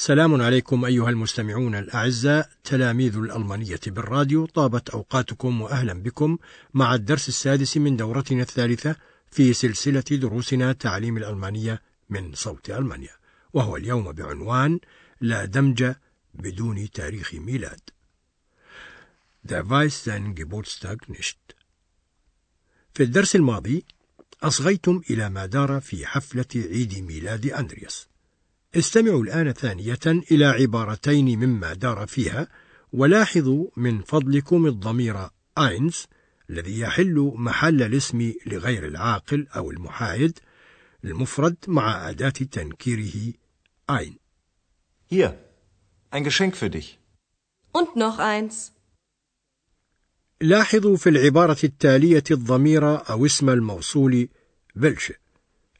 سلام عليكم أيها المستمعون الأعزاء. تلاميذ الألمانية بالراديو طابت أوقاتكم وأهلا بكم مع الدرس السادس من دورتنا الثالثة في سلسلة دروسنا تعليم الألمانية من صوت ألمانيا وهو اليوم بعنوان لا دمج بدون تاريخ ميلاد. في الدرس الماضي أصغيتم إلى ما دار في حفلة عيد ميلاد أندرياس. استمعوا الآن ثانية إلى عبارتين مما دار فيها ولاحظوا من فضلكم الضمير أينز الذي يحل محل الاسم لغير العاقل أو المحايد المفرد مع أداة تنكيره أين Hier, ein Geschenk für dich. Und noch eins. لاحظوا في العبارة التالية الضمير أو اسم الموصول welche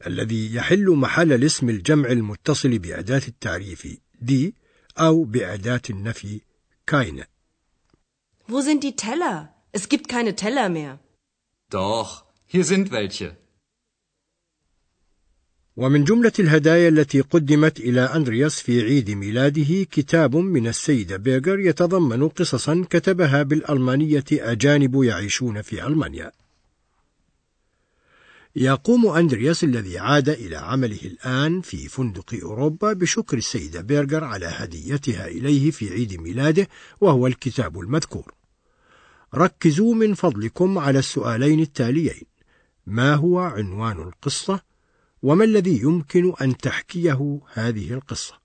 الذي يحل محل الاسم الجمع المتصل بأداة التعريف دي أو بأداة النفي keine Wo sind die Teller? Es gibt keine Teller mehr. Doch, hier sind welche. ومن جملة الهدايا التي قدمت إلى أندرياس في عيد ميلاده كتاب من السيدة بيغر يتضمن قصصا كتبها بالألمانية أجانب يعيشون في ألمانيا. يقوم أندرياس الذي عاد إلى عمله الآن في فندق أوروبا بشكر السيدة بيرغر على هديتها إليه في عيد ميلاده وهو الكتاب المذكور. ركزوا من فضلكم على السؤالين التاليين: ما هو عنوان القصة؟ وما الذي يمكن أن تحكيه هذه القصة؟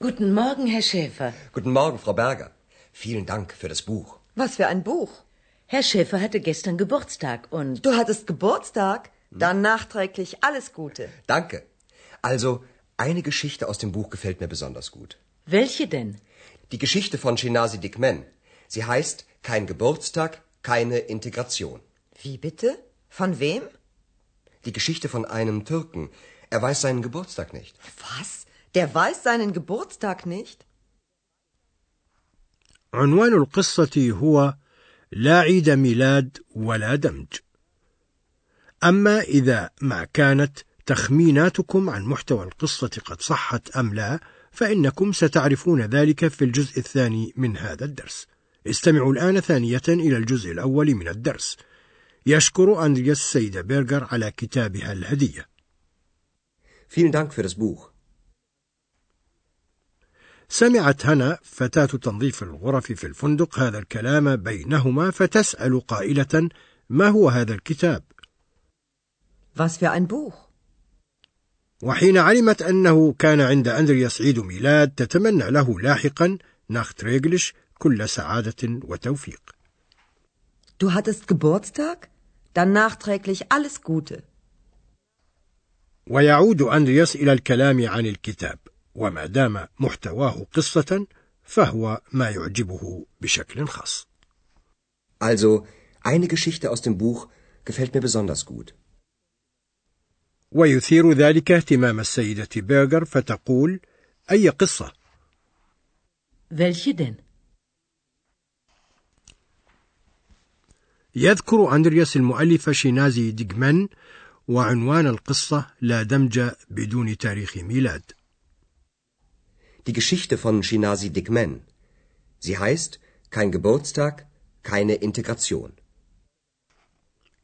Guten Morgen, Herr Schäfer. Guten Morgen, Frau Berger. Vielen Dank für das Buch. Was für ein Buch? Herr Schäfer hatte gestern Geburtstag und Du hattest Geburtstag? Dann nachträglich alles Gute. Danke. Also, eine Geschichte aus dem Buch gefällt mir besonders gut. welche denn? Die Geschichte von Shinasi Dikmen. Sie heißt Kein Geburtstag, keine Integration. Wie bitte? Von wem? Die Geschichte von einem Türken. Er weiß seinen Geburtstag nicht. Was? Der weiß seinen Geburtstag nicht? عنوان القصة هو لا عيد ميلاد ولا دمج. أما إذا ما كانت تخميناتكم عن محتوى القصة قد صحت أم لا، فإنكم ستعرفون ذلك في الجزء الثاني من هذا الدرس. استمعوا الآن ثانية إلى الجزء الأول من الدرس. يشكر أندرياس السيدة بيرغر على كتابها الهدية. Vielen Dank für das Buch. سمعت هنا فتاة تنظيف الغرف في الفندق هذا الكلام بينهما فتسأل قائلة: ما هو هذا الكتاب؟ Was für ein Buch? وحين علمت أنه كان عند أندرياس عيد ميلاد تتمنى له لاحقا ناختريجلش كل سعادة وتوفيق. Du hattest Geburtstag? Dann nachträglich alles Gute. ويعود أندرياس إلى الكلام عن الكتاب، وما دام محتواه قصة فهو ما يعجبه بشكل خاص. Also, eine Geschichte aus dem Buch gefällt mir besonders gut. ويثير ذلك اهتمام السيدة بيرغر فتقول: أي قصة؟ Welche denn? يذكر أندرياس المؤلف شينازي ديجمان وعنوان القصة لا دمج بدون تاريخ ميلاد Die Geschichte von Shinasi Dikmen. Sie heißt Kein Geburtstag, keine Integration.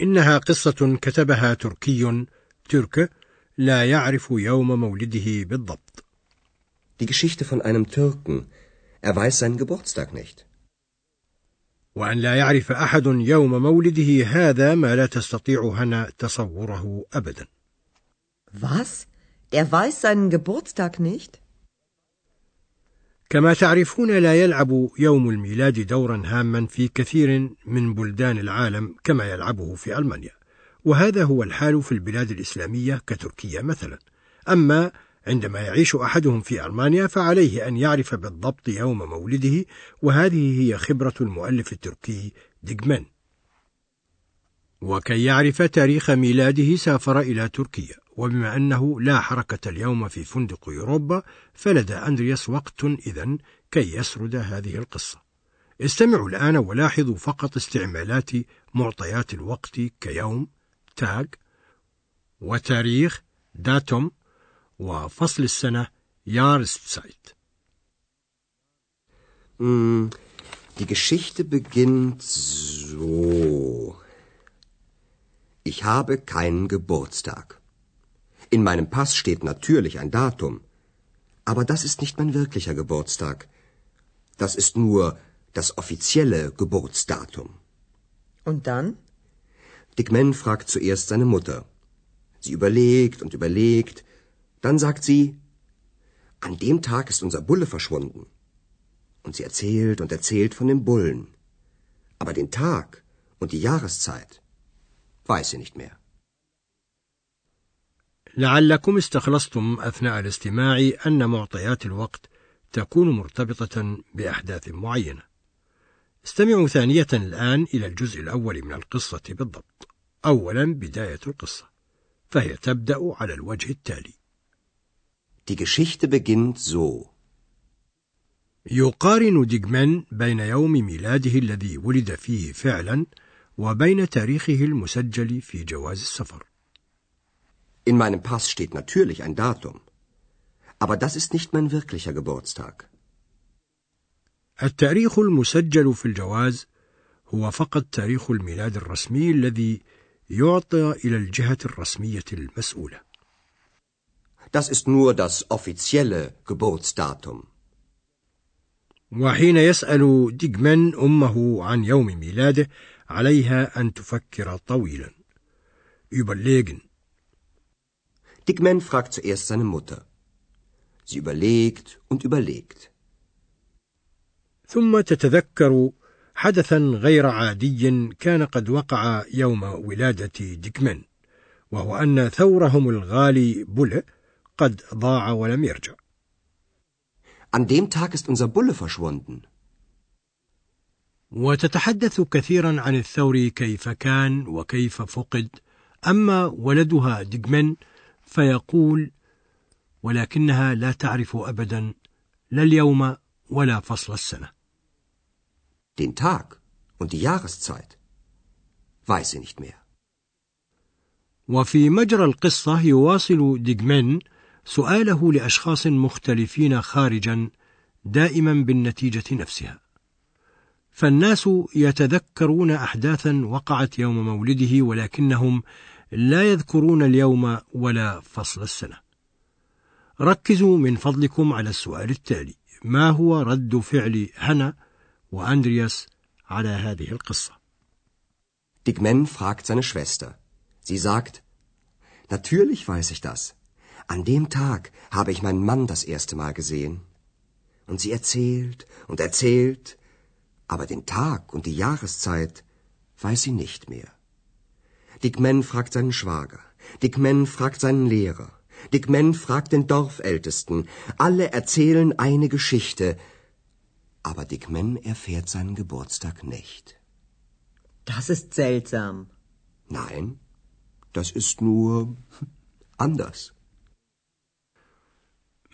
إنها قصة كتبها تركي ترك لا يعرف يوم مولده بالضبط Die Geschichte von einem Türken. Er weiß seinen Geburtstag nicht. وأن لا يعرف أحد يوم مولده هذا ما لا تستطيع هنا تصوره أبدا Was? Der weiß seinen Geburtstag nicht? كما تعرفون لا يلعب يوم الميلاد دورا هاما في كثير من بلدان العالم كما يلعبه في ألمانيا وهذا هو الحال في البلاد الإسلامية كتركيا مثلا. أما عندما يعيش أحدهم في ألمانيا فعليه أن يعرف بالضبط يوم مولده وهذه هي خبرة المؤلف التركي ديجمان وكي يعرف تاريخ ميلاده سافر إلى تركيا وبما أنه لا حركة اليوم في فندق يوروبا فلدى أندرياس وقت إذن كي يسرد هذه القصة. استمعوا الآن ولاحظوا فقط استعمالات معطيات الوقت كيوم تاج وتاريخ داتوم وفصل السنة يارستسايت. Die Geschichte beginnt so. Ich habe keinen Geburtstag. In meinem Pass steht natürlich ein Datum. Aber das ist nicht mein wirklicher Geburtstag. Das ist nur das offizielle Geburtsdatum. Und dann? Dick Man fragt zuerst seine Mutter. Sie überlegt und überlegt. Dann sagt sie, an dem Tag ist unser Bulle verschwunden. Und sie erzählt und erzählt von dem Bullen. Aber den Tag und die Jahreszeit weiß sie nicht mehr. لعلكم استخلصتم أثناء الاستماع أن معطيات الوقت تكون مرتبطة بأحداث معينة. استمعوا ثانية الآن إلى الجزء الأول من القصة بالضبط. أولا بداية القصة، فهي تبدأ على الوجه التالي: Die Geschichte beginnt so. يقارن ديجمان بين يوم ميلاده الذي ولد فيه فعلا وبين تاريخه المسجل في جواز السفر. In meinem Pass steht natürlich ein Datum. Aber das ist nicht mein wirklicher Geburtstag. التاريخ المسجل في الجواز هو فقط تاريخ الميلاد الرسمي الذي يعطى إلى الجهة الرسمية المسؤولة. Das ist nur das offizielle Geburtsdatum. وحين يسأل ديجمان أمه عن يوم ميلاده عليها أن تفكر طويلا. Überlegen. Dick Man fragt zuerst seine Mutter. Sie überlegt und überlegt. ثم تتذكر حدثا غير عادي كان قد وقع يوم ولادة ديكمان وهو أن ثورهم الغالي بوله قد ضاع ولم يرجع An dem Tag ist unser Bulle verschwunden. وتتحدث كثيرا عن الثور كيف كان وكيف فقد. أما ولدها ديجمن فيقول ولكنها لا تعرف أبدا لا اليوم ولا فصل السنة. Den Tag und die Jahreszeit weiß sie nicht mehr. وفي مجرى القصة يواصل ديجمن سؤاله لأشخاص مختلفين خارجا دائما بالنتيجة نفسها. فالناس يتذكرون أحداثا وقعت يوم مولده ولكنهم لا يذكرون اليوم ولا فصل السنة ركزوا من فضلكم على السؤال التالي ما هو رد فعل هنا وأندرياس على هذه القصة Dick Man fragt seine Schwester. Sie sagt, natürlich weiß ich das. An dem Tag habe ich meinen Mann das erste Mal gesehen. Und sie erzählt und erzählt, aber den Tag und die Jahreszeit weiß sie nicht mehr. Dick Man fragt seinen Schwager. Dick Man fragt seinen Lehrer. Dick Man fragt den Dorfältesten. Alle erzählen eine Geschichte. Aber Dick Man erfährt seinen Geburtstag nicht. Das ist seltsam. Nein, das ist nur anders.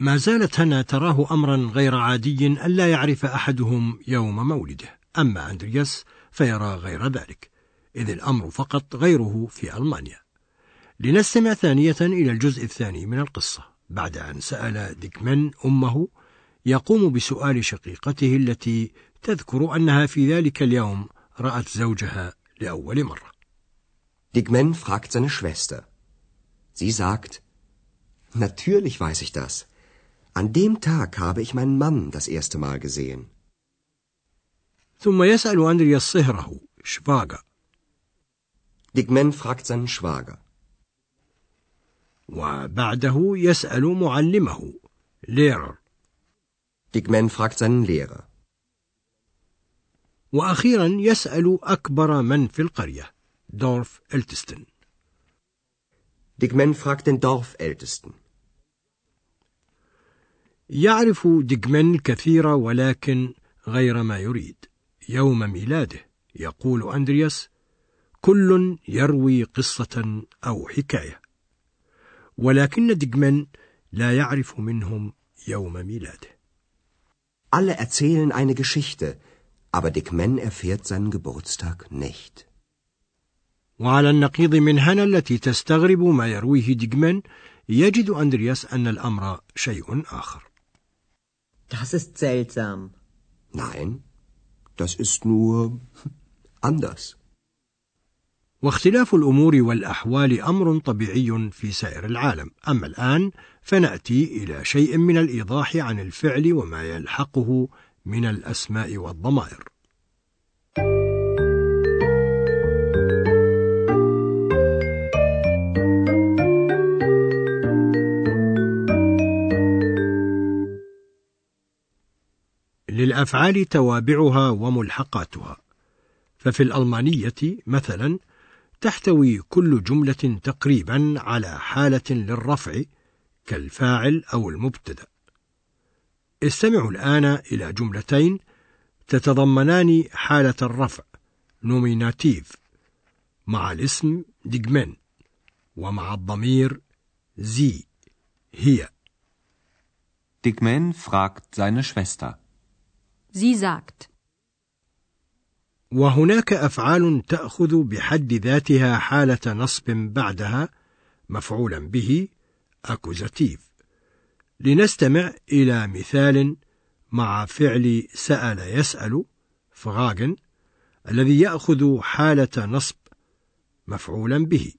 ما زالت هنا تراه أمرا غير عادي ألا يعرف أحدهم يوم مولده أما أندرياس فيرى غير ذلك إذ الأمر فقط غيره في ألمانيا لنستمع ثانية إلى الجزء الثاني من القصة بعد أن سأل ديكمان أمه يقوم بسؤال شقيقته التي تذكر أنها في ذلك اليوم رأت زوجها لأول مرة Dick Man fragt seine Schwester. Sie sagt, natürlich weiß ich das. An dem Tag habe ich meinen Mann das erste Mal gesehen. ثم يسأل أندرياس صهره شفاغا Dick Man fragt seinen Schwager. وبعده يسأل معلمه ليرر Dick Man fragt seinen Lehrer. وأخيرا يسأل أكبر من في القرية دورف إلتستن Dick Man fragt den Dorfältesten. يعرف ديجمن الكثير ولكن غير ما يريد. يوم ميلاده يقول أندرياس كل يروي قصة أو حكاية. ولكن ديجمن لا يعرف منهم يوم ميلاده. Alle erzählen eine Geschichte, aber Dick Men erfährt seinen Geburtstag nicht. وعلى النقيض من هنا التي تستغرب ما يرويه ديجمن يجد أندرياس أن الأمر شيء آخر. Das ist seltsam. Nein, das ist nur anders. واختلاف الأمور والأحوال أمر طبيعي في سائر العالم أما الآن فنأتي إلى شيء من الإيضاح عن الفعل وما يلحقه من الأسماء والضمائر للأفعال توابعها وملحقاتها. ففي الألمانية مثلا تحتوي كل جملة تقريبا على حالة للرفع كالفاعل أو المبتدأ. استمعوا الآن إلى جملتين تتضمنان حالة الرفع Nominativ مع الاسم ديجمن ومع الضمير sie هي. Man fragt seine Schwester. Sie sagt. وهناك أفعال تأخذ بحد ذاتها حالة نصب بعدها مفعولا به أكوزاتيف لنستمع إلى مثال مع فعل سأل يسأل فغاغن الذي يأخذ حالة نصب مفعولا به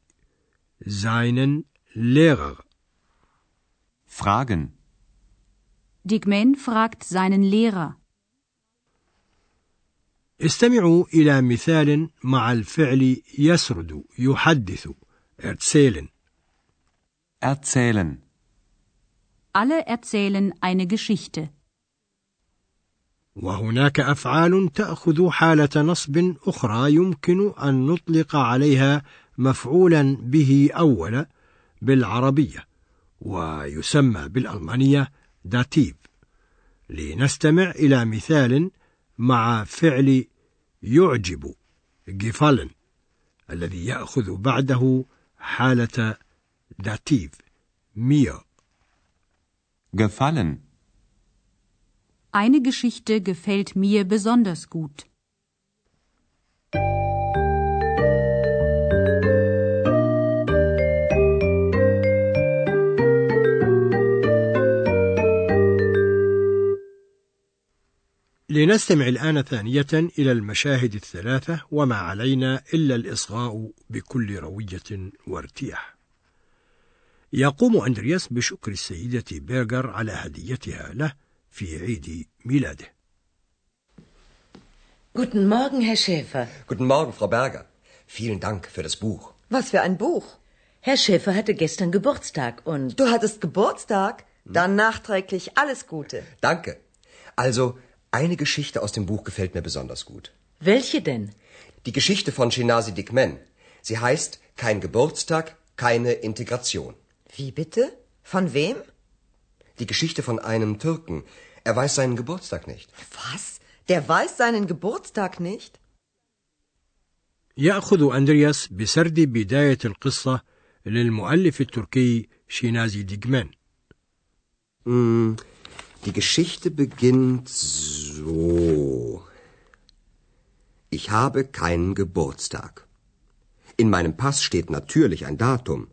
زاينن ليغر Fragen. Digmen fragt seinen Lehrer. استمعوا إلى مثال مع الفعل يسرد يحدث erzählen Erzählen. Alle erzählen eine Geschichte. وهناك أفعال تأخذ حالة نصب أخرى يمكن أن نطلق عليها مفعولا به أول بالعربية ويسمى بالألمانية Dativ لنستمع إلى مثال مع فعل يعجب gefallen الذي يأخذ بعده حالة داتيف mir Gefallen. Eine Geschichte gefällt mir besonders gut. لنستمع الآن ثانية إلى المشاهد الثلاثة وما علينا إلا الإصغاء بكل روية وارتياح. يقوم أندرياس بشكر السيدة بيرغر على هديتها له في عيد ميلاده. Guten Morgen, Herr Schäfer. Guten Morgen, Frau Berger. Vielen Dank für das Buch. Was für ein Buch. Herr Schäfer hatte gestern Geburtstag und Du hattest Geburtstag? Dann nachträglich alles Gute. Danke. Also, eine Geschichte aus dem Buch gefällt mir besonders gut. welche denn? Die Geschichte von Shinasi Dikmen. Sie heißt Kein Geburtstag, keine Integration. Wie bitte? Von wem? Die Geschichte von einem Türken. Er weiß seinen Geburtstag nicht. Was? Der weiß seinen Geburtstag nicht? يأخذ أندرياس بسرد بداية القصة للمؤلف التركي شينازي ديجمان. Die Geschichte beginnt so. Ich habe keinen Geburtstag. In meinem Pass steht natürlich ein Datum.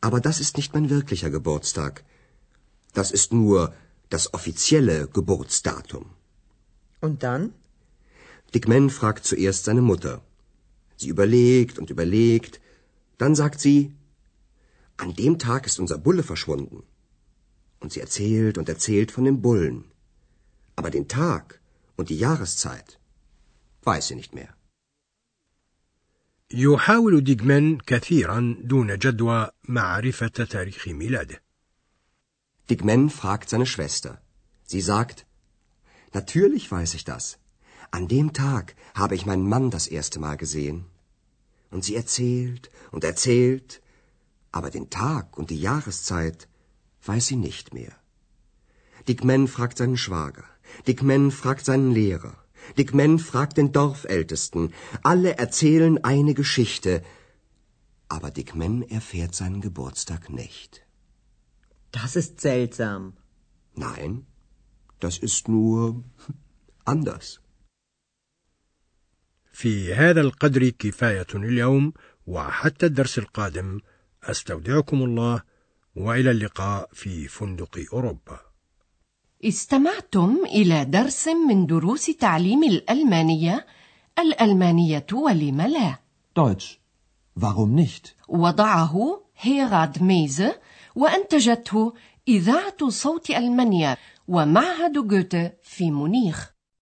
Aber das ist nicht mein wirklicher Geburtstag. Das ist nur das offizielle Geburtsdatum. Und dann? Dick Man fragt zuerst seine Mutter. Sie überlegt und überlegt. Dann sagt sie, an dem Tag ist unser Bulle verschwunden Und sie erzählt und erzählt von dem Bullen. Aber den Tag und die Jahreszeit weiß sie nicht mehr. يحاول ديجمان كثيرا دون جدوى معرفة تاريخ ميلاده. Dick Man fragt seine Schwester. Sie sagt, natürlich weiß ich das. An dem Tag habe ich meinen Mann das erste Mal gesehen. Und sie erzählt und erzählt, aber den Tag und die Jahreszeit weiß sie nicht mehr. Dick Man fragt seinen Schwager. Dick Man fragt seinen Lehrer. Dick Men fragt den Dorfältesten. Alle erzählen eine Geschichte. Aber Dick Men erfährt seinen Geburtstag nicht. Das ist seltsam. Nein, das ist nur anders. في هذا القدر كفاية اليوم وحتى الدرس القادم أستودعكم الله وإلى اللقاء في فندق أوروبا استمعتم إلى درس من دروس تعليم الألمانية الألمانية ولم لا Deutsch. Warum nicht? وضعه هيراد ميزه وأنتجته إذاعة صوت ألمانيا ومعهد جوته في مونيخ